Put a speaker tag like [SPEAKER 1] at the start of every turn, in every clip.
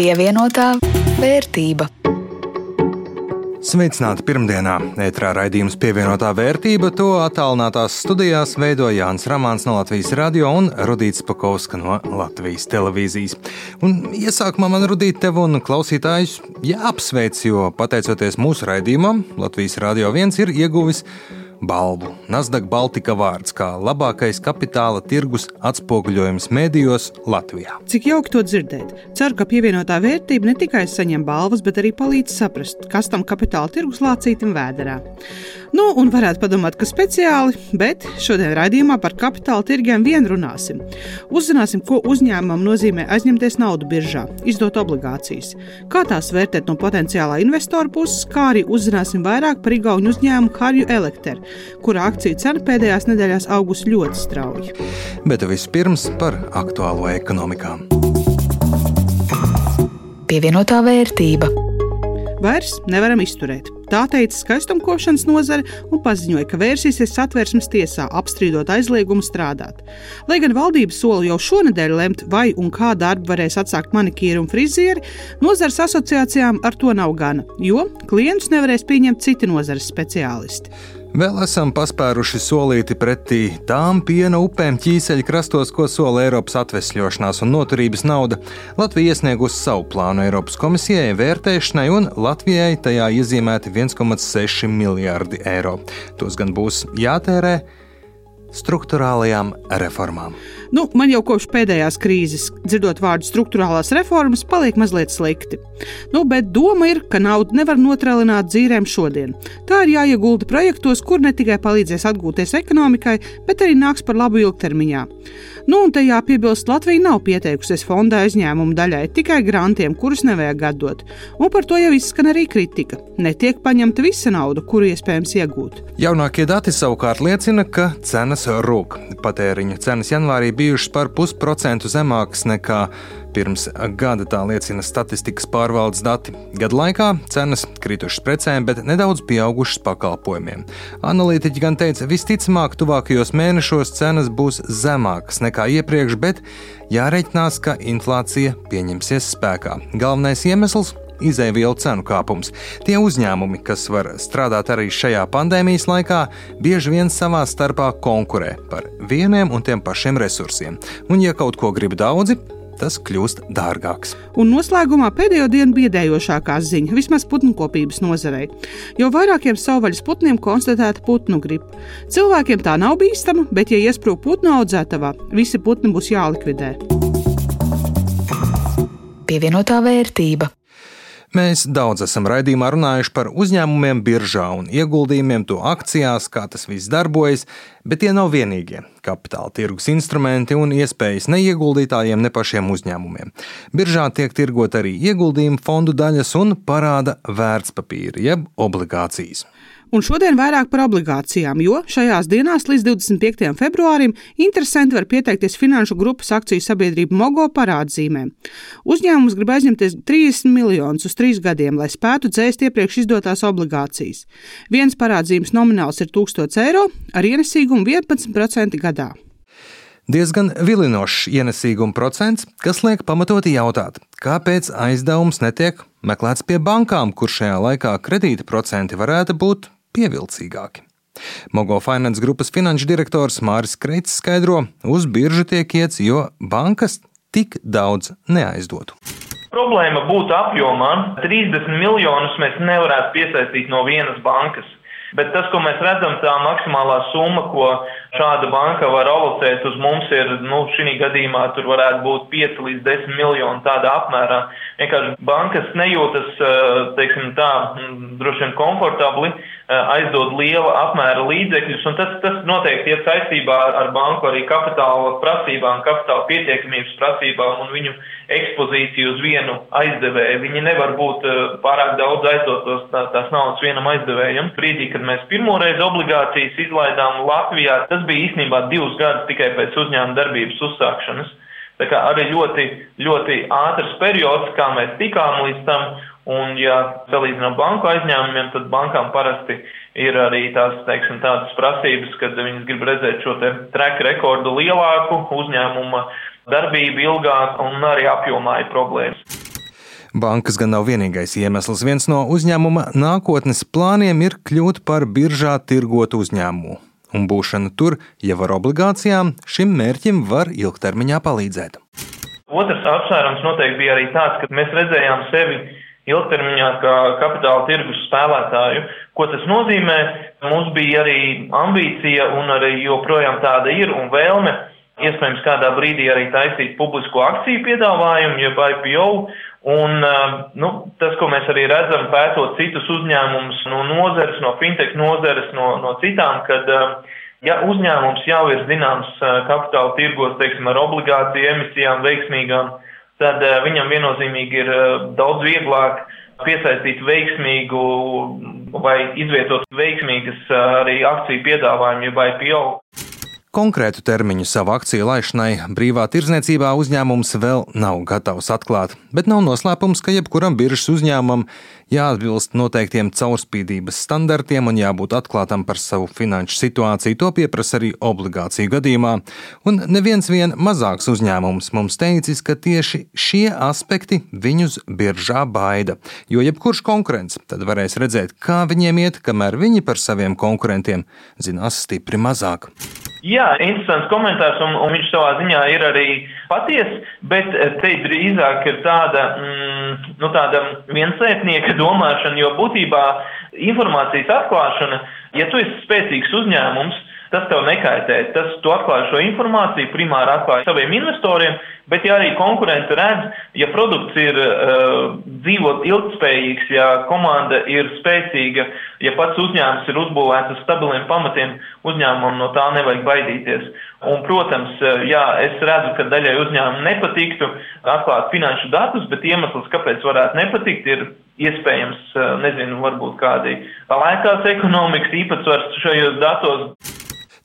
[SPEAKER 1] Pievienotā vērtība.
[SPEAKER 2] Sveicināti pirmdienā. Ētrā raidījums pievienotā vērtība to attālinātās studijās veido Jānis Ramāns no Latvijas radio un Rudīts Pakovska no Latvijas televīzijas. Un iesākumā man Rudīt tev un klausītājus jāapsveic, jo pateicoties mūsu raidījumam, Latvijas radio viens ir ieguvis balvu. Nasdaq Baltika vārds kā labākais kapitāla tirgus atspoguļojums medijos Latvijā.
[SPEAKER 3] Cik jauki to dzirdēt. Ceru, ka pievienotā vērtība ne tikai saņem balvas, bet arī palīdz saprast, kas tam kapitāla tirgus lācītam vēderā. Nu, un varētu padomāt, ka speciāli, bet šodien raidījumā par kapitāla tirgiem vien runāsim. Uzzināsim, ko uzņēmumam nozīmē aizņemties naudu biržā, izdot obligācijas, kā tās vērtēt no potenciālā investora puses, kā arī uzzināsim vairāk par Igaunu uzņēmumu Harju Elektru, kura akciju cena pēdējās nedēļās augusi ļoti strauji.
[SPEAKER 2] Bet vispirms par aktuālo ekonomikām.
[SPEAKER 1] Pievienotā vērtība.
[SPEAKER 3] Vairs nevaram izturēt. Tā teica skaistumkopšanas nozare un paziņoja, ka vērsīsies satversmes tiesā, apstrīdot aizliegumu strādāt. Lai gan valdība sola jau šonadēļ lemt, vai un kā darbu varēs atsākt manikīri un frizieri, nozares asociācijām ar to nav gana, jo klientus nevarēs pieņemt citi nozares speciālisti.
[SPEAKER 2] Vēl esam paspēruši solīti pretī tām piena upēm ķīseļa krastos, ko sola Eiropas atvesļošanās un noturības nauda. Latvija iesniegusi savu plānu Eiropas komisijai vērtēšanai, un Latvijai tajā iezīmēti 1,6 miljardi eiro. Tos gan būs jātērē struktūrālajām reformām.
[SPEAKER 3] Nu, man jau kopš pēdējās krīzes, dzirdot vārdu struktūrālās reformas, paliek mazliet slikti. Nu, bet doma ir, ka naudu nevar notrēlināt dzīvēm šodien. Tā ir jāiegulda projektos, kur ne tikai palīdzēs atgūties ekonomikai, bet arī nāks par labu ilgtermiņā. Nu, un te jāpiebilst, Latvija nav pieteikusies fonda aizņēmumu daļai, tikai grantiem, kurus nevajag atdot. Un par to jau izskan arī kritika. Netiek paņemta visa nauda, kuru iespējams iegūt.
[SPEAKER 2] Jaunākie dati savukārt liecina, ka cenas rūk. Patēriņa cenas janvārī bijušas par pusprocentu zemākas nekā Pirms gada tā liecina statistikas pārvaldes dati. Gadu laikā cenas kritušas precēm, bet nedaudz pieaugušas pakalpojumiem. Analītiķi gan teica, visticamāk, tuvākajos mēnešos cenas būs zemākas nekā iepriekš, bet jāreikinās, ka inflācija pieņemsies spēkā. Galvenais iemesls izēvielu cenu kāpums. Tie uzņēmumi, kas var strādāt arī šajā pandēmijas laikā, bieži vien savā starpā konkurē par vieniem un tiem pašiem resursiem. Un, ja kaut ko grib daudzi, tas kļūst dārgāks.
[SPEAKER 3] Un noslēgumā pēdējo dienu biedējošākā ziņa, vismaz putnu kopības nozarei. Jo vairākiem savvaļas putniem konstatēta putnu gripa. Cilvēkiem tā nav bīstama, bet, ja iesprūg putnu audzētavā, visi putni būs jālikvidē.
[SPEAKER 1] Pievienotā vērtība.
[SPEAKER 2] Mēs daudz esam raidījumā runājuši par uzņēmumiem, biržā un ieguldījumiem, to akcijās, kā tas viss darbojas, bet tie nav vienīgie kapitāla tirgus instrumenti un iespējas ne ieguldītājiem, ne pašiem uzņēmumiem. Biržā tiek tirgot arī ieguldījumu fondu daļas un parāda vērtspapīri, jeb obligācijas.
[SPEAKER 3] Un šodien vairāk par obligācijām, jo šajās dienās līdz 25. februārim interesanti var pieteikties finanšu grupas akciju sabiedrību Mogo parādzīmēm. Uzņēmums grib aizņemties 30 miljonus uz trīs gadiem, lai spētu dzēst iepriekš izdotās obligācijas. Viens parādzīmes nomināls ir 1000 eiro ar ienesīgumu 11% gadā.
[SPEAKER 2] Diezgan vilinošs ienesīguma procents, kas liek pamatoti jautāt, kāpēc aizdevums netiek meklēts pie bankām, kur šajā laikā kredīta procenti varētu būt pievilcīgāki. Mogo Finance grupas finanšu direktors Māris Kreits skaidro, uz biržu tiek iets, jo bankas tik daudz neaizdotu.
[SPEAKER 4] Problēma būtu apjomā. 30 miljonus mēs nevarētu piesaistīt no vienas bankas. Bet tas, ko mēs redzam, tā maksimālā summa, ko šāda banka var alocēt uz mums, ir, nu, šī gadījumā tur varētu būt 5 līdz 10 miljoni tādā apmērā. Vienkārši bankas nejūtas, teiksim tā, droši vien komfortabli aizdod liela apmēra līdzekļus, un tas, tas noteikti iet saistībā ar banku arī kapitāla prasībām, kapitāla pietiekamības prasībām un viņu ekspozīciju uz vienu aizdevēju. Viņi nevar būt pārāk daudz aizdotos tā, tās naudas vienam aizdevējam. Brīdī, kad mēs pirmoreiz obligācijas izlaidām Latvijā, tas bija īstenībā divus gadus tikai pēc uzņēmuma darbības uzsākšanas. Tā kā arī ļoti, ļoti ātrs periods, kā mēs tikām līdz tam, Un, ja salīdzinām banku aizņēmumiem, tad bankām parasti ir arī tās, teiksim, tādas prasības, kad viņas grib redzēt šo track rekordu lielāku, uzņēmuma darbību ilgāk un arī apjomā ir problēmas.
[SPEAKER 2] Bankas gan nav vienīgais iemesls. Viens no uzņēmuma nākotnes plāniem ir kļūt par biržā tirgotu uzņēmumu. Un būšana tur, jau ar obligācijām, šim mērķim var ilgtermiņā palīdzēt.
[SPEAKER 4] Otrs apsvērums noteikti bija arī tāds, ka mēs redzējām sevi ilgtermiņā kā kapitāla tirgus spēlētāju. Ko tas nozīmē? Mums bija arī ambīcija un arī joprojām tāda ir un vēlme iespējams kādā brīdī arī taisīt publisko akciju piedāvājumu, jeb IPO. Un nu, tas, ko mēs arī redzam, pētot citus uzņēmumus no nozares, no fintech nozares, no, no citām, kad ja uzņēmums jau ir zināms kapitāla tirgos, teiksim, ar obligāciju emisijām veiksmīgām, tad viņam viennozīmīgi ir daudz vieglāk piesaistīt veiksmīgu vai izvietot veiksmīgas arī akciju piedāvājumu, jeb IPO.
[SPEAKER 2] Konkrētu termiņu savu akciju laišanai brīvā tirdzniecībā uzņēmums vēl nav gatavs atklāt, bet nav noslēpums, ka jebkuram biržas uzņēmumam jāatbilst noteiktiem caurspīdības standartiem un jābūt atklātam par savu finanšu situāciju. To pieprasa arī obligāciju gadījumā. Un neviens vien mazāks uzņēmums mums teicis, ka tieši šie aspekti viņus biržā baida. Jo jebkurš konkurents tad varēs redzēt, kā viņiem iet, kamēr viņi par saviem konkurentiem zinās stipri mazāk.
[SPEAKER 4] Jā, interesants komentārs, un, un viņš savā ziņā ir arī patiesa, bet eh, te drīzāk ir tāda, mm, nu, tāda viensētnieka domāšana, jo būtībā informācijas atklāšana, ja tu esi spēcīgs uzņēmums, tas tev nekaitē. Tas tu atklāji šo informāciju, primāri atklāji saviem investoriem, bet ja arī konkurenti redz, ja produkts ir uh, dzīvot ilgspējīgs, ja komanda ir spēcīga, ja pats uzņēmums ir uzbūvēts uz stabiliem pamatiem, uzņēmumam no tā nevajag baidīties. Un, protams, uh, jā, es redzu, ka daļai uzņēmumu nepatiktu atklāt finanšu datus, bet iemesls, kāpēc varētu nepatikt, ir iespējams, uh, nezinu, varbūt kādi lēkās ekonomikas īpatsvars šajos datos.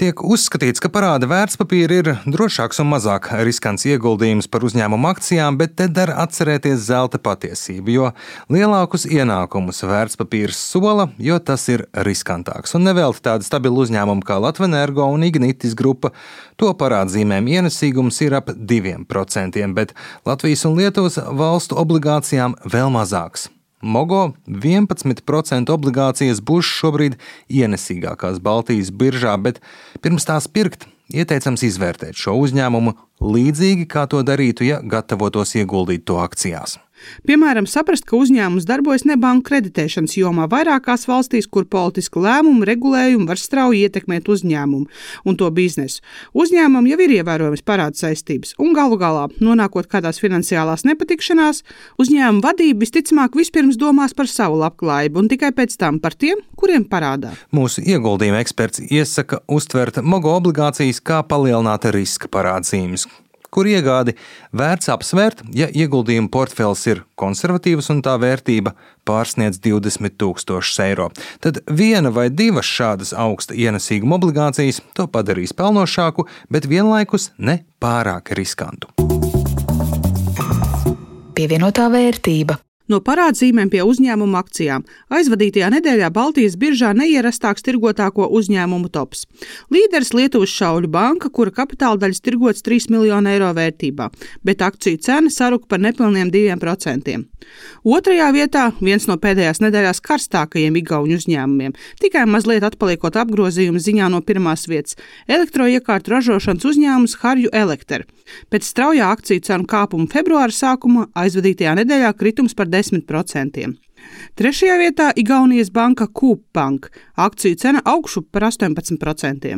[SPEAKER 2] Tiek uzskatīts, ka parāda vērtspapīri ir drošāks un mazāk riskants ieguldījums par uzņēmumu akcijām, bet te der atcerēties zelta patiesību, jo lielākus ienākumus vērtspapīrs sola, jo tas ir riskantāks. Un nevelti tādi stabili uzņēmumi kā Latvijas Energo un Ignitis grupa, to parādzīmēm ienesīgums ir ap 2%, bet Latvijas un Lietuvas valstu obligācijām vēl mazāks. Mogo 11% obligācijas būs šobrīd ienesīgākās Baltijas biržā, bet pirms tās pirkt, ieteicams izvērtēt šo uzņēmumu līdzīgi kā to darītu, ja gatavotos ieguldīt to akcijās.
[SPEAKER 3] Piemēram, saprast, ka uzņēmums darbojas ne banku kreditēšanas jomā vairākās valstīs, kur politisku lēmumu regulējumu var strauji ietekmēt uzņēmumu un to biznesu. Uzņēmumam jau ir ievērojams parāda saistības, un galu galā, nonākot kādās finansiālās nepatikšanās, uzņēmuma vadība visticamāk vispirms domās par savu labklājību un tikai pēc tam par tiem, kuriem parādā.
[SPEAKER 2] Mūsu ieguldījuma eksperts iesaka uztvert mogo obligācijas kā palielināta riska parādzīmes kur iegādi vērts apsvērt, ja ieguldījuma portfels ir konservatīvs un tā vērtība pārsniedz 20 000 eiro. Tad viena vai divas šādas augsta ienesīguma obligācijas to padarīs pelnošāku, bet vienlaikus ne pārāk riskantu.
[SPEAKER 1] Pievienotā vērtība
[SPEAKER 3] no parādzīmēm pie uzņēmuma akcijām. Aizvadītajā nedēļā Baltijas biržā neierastāks tirgotāko uzņēmumu tops. Līderis Lietuvas šauļu banka, kura kapitāla daļas tirgots 3 miljonu eiro vērtībā, bet akciju cena saruka par nepilniem 2%. Otrajā vietā viens no pēdējās nedēļās karstākajiem igauņu uzņēmumiem, tikai mazliet atpaliekot apgrozījuma ziņā no pirmās vietas - elektroiekārtu ražošanas uzņēmums Harju Elektra. Pēc straujā akciju cenu kāpuma februāra sākuma aizvadītajā nedēļā kritums par 10%. Trešajā vietā Igaunijas banka Kūpbank. Akciju cena augšu par 18%.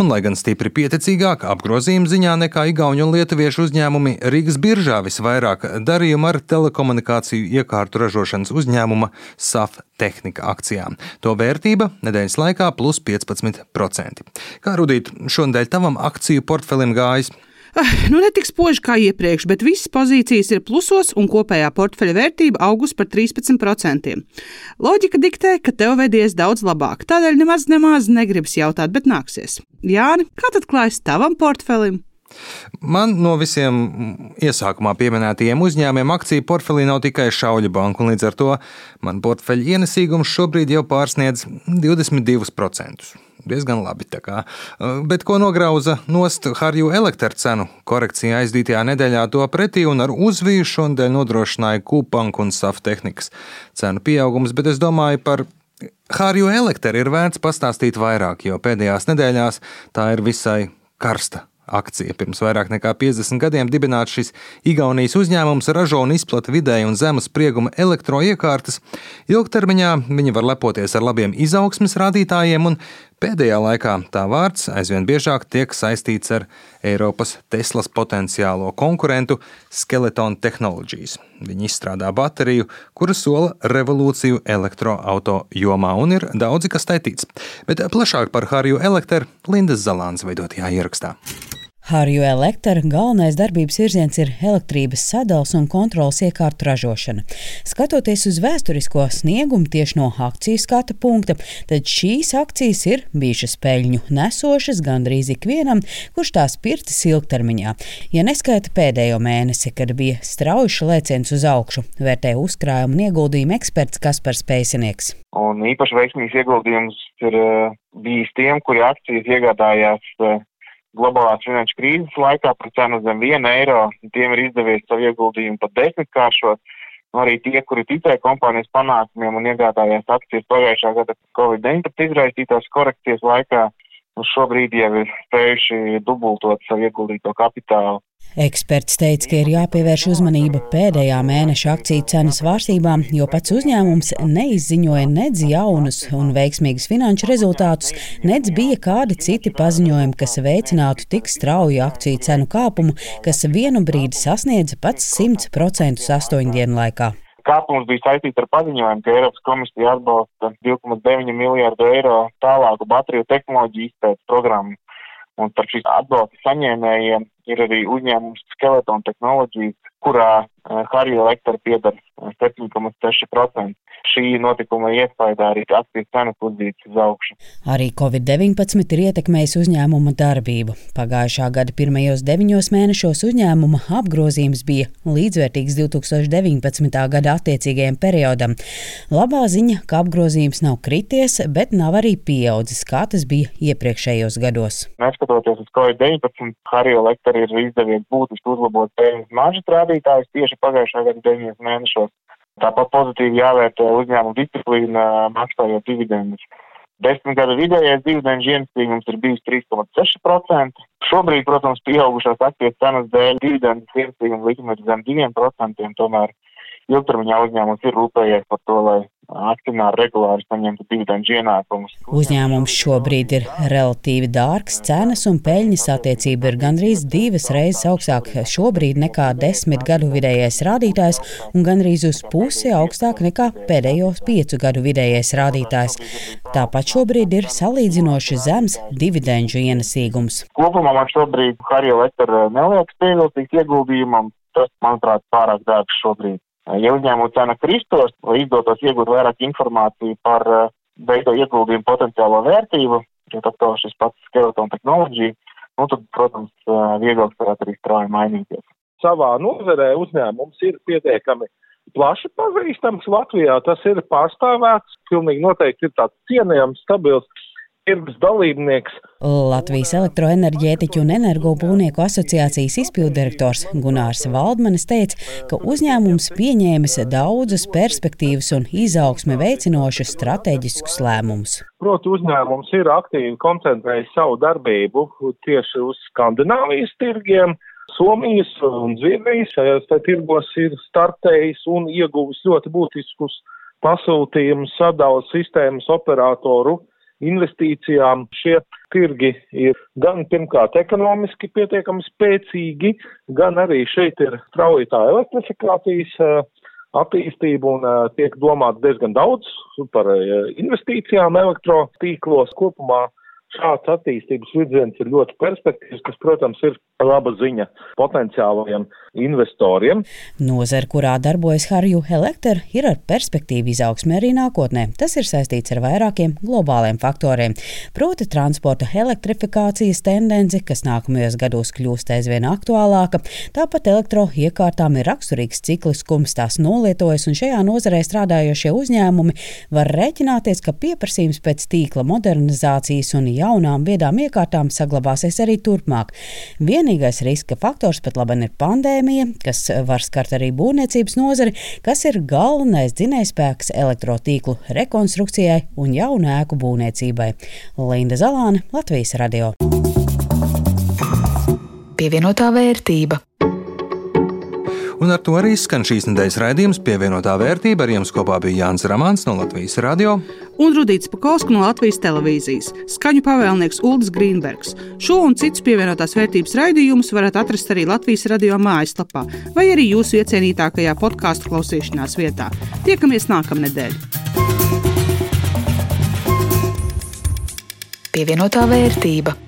[SPEAKER 2] Un, lai gan stipri pieticīgāk apgrozījuma ziņā nekā Igaunijas un Lietuviešu uzņēmumi, Rīgas biržā visvairāk darījumu ar telekomunikāciju iekārtu ražošanas uzņēmuma SAF tehnika akcijām. To vērtība nedēļas laikā plus 15%. Kā rudīt, šonadēļ tavam akciju portfelim gājis?
[SPEAKER 3] Nu, ne tik spoži kā iepriekš, bet visas pozīcijas ir plusos un kopējā portfeļa vērtība augus par 13%. Loģika diktē, ka tev vedies daudz labāk, tādēļ nemaz nemaz negribas jautāt, bet nāksies. Jāni, kā tad klājas tavam portfelim?
[SPEAKER 2] Man no visiem iesākumā pieminētajiem uzņēmumiem akciju portfelī nav tikai šauļu banka, un līdz ar to man portfeļa ienesīgums šobrīd jau pārsniedz 22%. Diezgan labi. Bet ko nograuza nost Harju elektra cenu korekcija aizdītajā nedēļā to pretī un ar uzviju šodien nodrošināja kūpanku un safu tehnikas cenu pieaugums, bet es domāju par Hārju elektra ir vērts pastāstīt vairāk, jo pēdējās nedēļās tā ir visai karsta akcija. Pirms vairāk nekā 50 gadiem dibināts šis Igaunijas uzņēmums ražo un izplata vidēju un zemu sprieguma elektroiekārtas. Ilgtermiņā viņi var lepoties ar labiem izaugsmes rādītājiem, un pēdējā laikā tā vārds aizvien biežāk tiek saistīts ar Eiropas Teslas potenciālo konkurentu Skeleton Technologies. Viņi izstrādā bateriju, kura sola revolūciju elektroauto jomā, un ir daudzi, kas taitīts. Bet plašāk par Harju Elektru Lindas Zalāns veidotajā ierakstā.
[SPEAKER 5] Harju Elektra galvenais darbības virziens ir elektrības sadals un kontrolas iekārtu ražošana. Skatoties uz vēsturisko sniegumu tieši no akciju skata punkta, tad šīs akcijas ir bijušas peļņu nesošas gandrīz ikvienam, kurš tās pircis ilgtermiņā. Ja neskaita pēdējo mēnesi, kad bija strauji lēciens uz augšu, vērtē uzkrājumu un ieguldījumu eksperts Kaspars Pēcinieks.
[SPEAKER 6] Un īpaši veiksmīgs ieguldījums ir uh, bijis tiem, kuri akcijas iegādājās uh, globālās finanšu krīzes laikā par cenu zem 1 eiro, tiem ir izdevies savu ieguldījumu pat desmitkāršot. Nu, arī tie, kuri ticēja kompānijas panākumiem un iegādājās akcijas pagājušā gada Covid-19 izraisītās korekcijas laikā, nu šobrīd jau ir spējuši dubultot savu ieguldīto kapitālu.
[SPEAKER 5] Eksperts teica, ka ir jāpievērš uzmanība pēdējā mēneša akciju cenas svārstībām, jo pats uzņēmums neizziņoja nedz jaunus un veiksmīgus finanšu rezultātus, nedz bija kādi citi paziņojumi, kas veicinātu tik strauju akciju cenu kāpumu, kas vienu brīdi sasniedza pats 100% astoņu dienu laikā.
[SPEAKER 6] Kāpums bija saistīts ar paziņojumu, ka Eiropas komisija atbalsta 2,9 miljārdu eiro tālāku bateriju tehnoloģiju izpētes programmu. Un starp šīs atbalsta saņēmējiem ir arī uzņēmums Skeleton Technologies, kurā Harry Elektra piedara 7,6%. Šī notikuma iespējā arī akcijas cenas uzdītas uz augšu.
[SPEAKER 5] Arī Covid-19 ir ietekmējis uzņēmuma darbību. Pagājušā gada pirmajos deviņos mēnešos uzņēmuma apgrozījums bija līdzvērtīgs 2019. gada attiecīgajam periodam. Labā ziņa, ka apgrozījums nav krities, bet nav arī pieaudzis, kā tas bija iepriekšējos gados.
[SPEAKER 6] Neskatoties uz Covid-19, Harry Elektra ir izdevies būtiski uzlabot peļņas maržas rādītājus tieši pagājušā gada deviņos mēnešos. Tāpat pozitīvi jāvērtē uzņēmuma disciplīna, maksājot dividendus. Desmit gadu vidējais dividendžu ienesīgums ir bijis 3,6%. Šobrīd, protams, pieaugušās akcijas cenas dēļ dividendu ienesīguma likme ir zem 2%, tomēr ilgtermiņā uzņēmums ir rūpējies par to, lai akcionāri regulāri saņemtu dividendu ienākumus.
[SPEAKER 5] Uzņēmums šobrīd ir relatīvi dārgs, cenas un peļņas attiecība ir gandrīz divas reizes augstāk šobrīd nekā desmit gadu vidējais rādītājs un gandrīz uz pusi augstāk nekā pēdējos piecu gadu vidējais rādītājs. Tāpat šobrīd ir salīdzinoši zems dividendžu ienesīgums.
[SPEAKER 6] Kopumā man šobrīd Harija Lektora neliekas pievilcīgs ieguldījumam. Tas, manuprāt, pārāk dārgs šobrīd. Ja uzņēmuma cena kristos, lai izdotos iegūt vairāk informāciju par veido eh, ieguldījumu potenciālo vērtību, jo tad to šis pats skeleton tehnoloģija, nu tad, protams, eh, vieglāk varētu arī strauji mainīties.
[SPEAKER 7] Savā nozarē uzņēmums ir pietiekami plaši pazīstams Latvijā, tas ir pārstāvēts, pilnīgi noteikti ir tāds cienījams, stabils tirgus dalībnieks.
[SPEAKER 5] Latvijas elektroenerģētiķu un energobūnieku asociācijas izpildirektors Gunārs Valdmanis teica, ka uzņēmums pieņēmis daudzus perspektīvas un izaugsme veicinošus strateģiskus lēmumus.
[SPEAKER 7] Proti uzņēmums ir aktīvi koncentrējis savu darbību tieši uz Skandināvijas tirgiem. Somijas un Zviedrijas šajos tirgos ir startējis un ieguvis ļoti būtiskus pasūtījumus sadalas sistēmas operatoru investīcijām. Šie tirgi ir gan pirmkārt ekonomiski pietiekami spēcīgi, gan arī šeit ir strauja tā elektrifikācijas eh, attīstība un uh, tiek domāts diezgan daudz par uh, investīcijām elektrotīklos kopumā. Šāds attīstības virziens ir ļoti perspektīvs, kas, protams, ir laba ziņa potenciālajiem investoriem.
[SPEAKER 5] Nozara, kurā darbojas Harju Elektra, ir ar perspektīvu izaugsmē arī nākotnē. Tas ir saistīts ar vairākiem globāliem faktoriem, proti transporta elektrifikācijas tendence, kas nākamajos gados kļūst aizvien aktuālāka. Tāpat elektroiekārtām ir raksturīgs cikliskums, tās nolietojas, un šajā nozarē strādājošie uzņēmumi var rēķināties, ka pieprasījums pēc tīkla modernizācijas un jaunām viedām iekārtām saglabāsies arī turpmāk. Vienīgais riska faktors pat labi ir pandēmija kas var skart arī būvniecības nozari, kas ir galvenais dzinējspēks elektrotīklu rekonstrukcijai un jaunu ēku būvniecībai. Linda Zalāne, Latvijas radio.
[SPEAKER 1] Pievienotā vērtība.
[SPEAKER 2] Un ar to arī skan šīs nedēļas raidījums pievienotā vērtība. Ar jums kopā bija Jānis Ramāns no Latvijas radio.
[SPEAKER 3] Un Rudīts Pakausks no Latvijas televīzijas, skaņu pavēlnieks Uldis Grīnbergs. Šo un citus pievienotās vērtības raidījumus varat atrast arī Latvijas radio mājaslapā vai arī jūsu iecienītākajā podkāstu klausīšanās vietā. Tiekamies nākamnedēļ!
[SPEAKER 1] Pievienotā vērtība.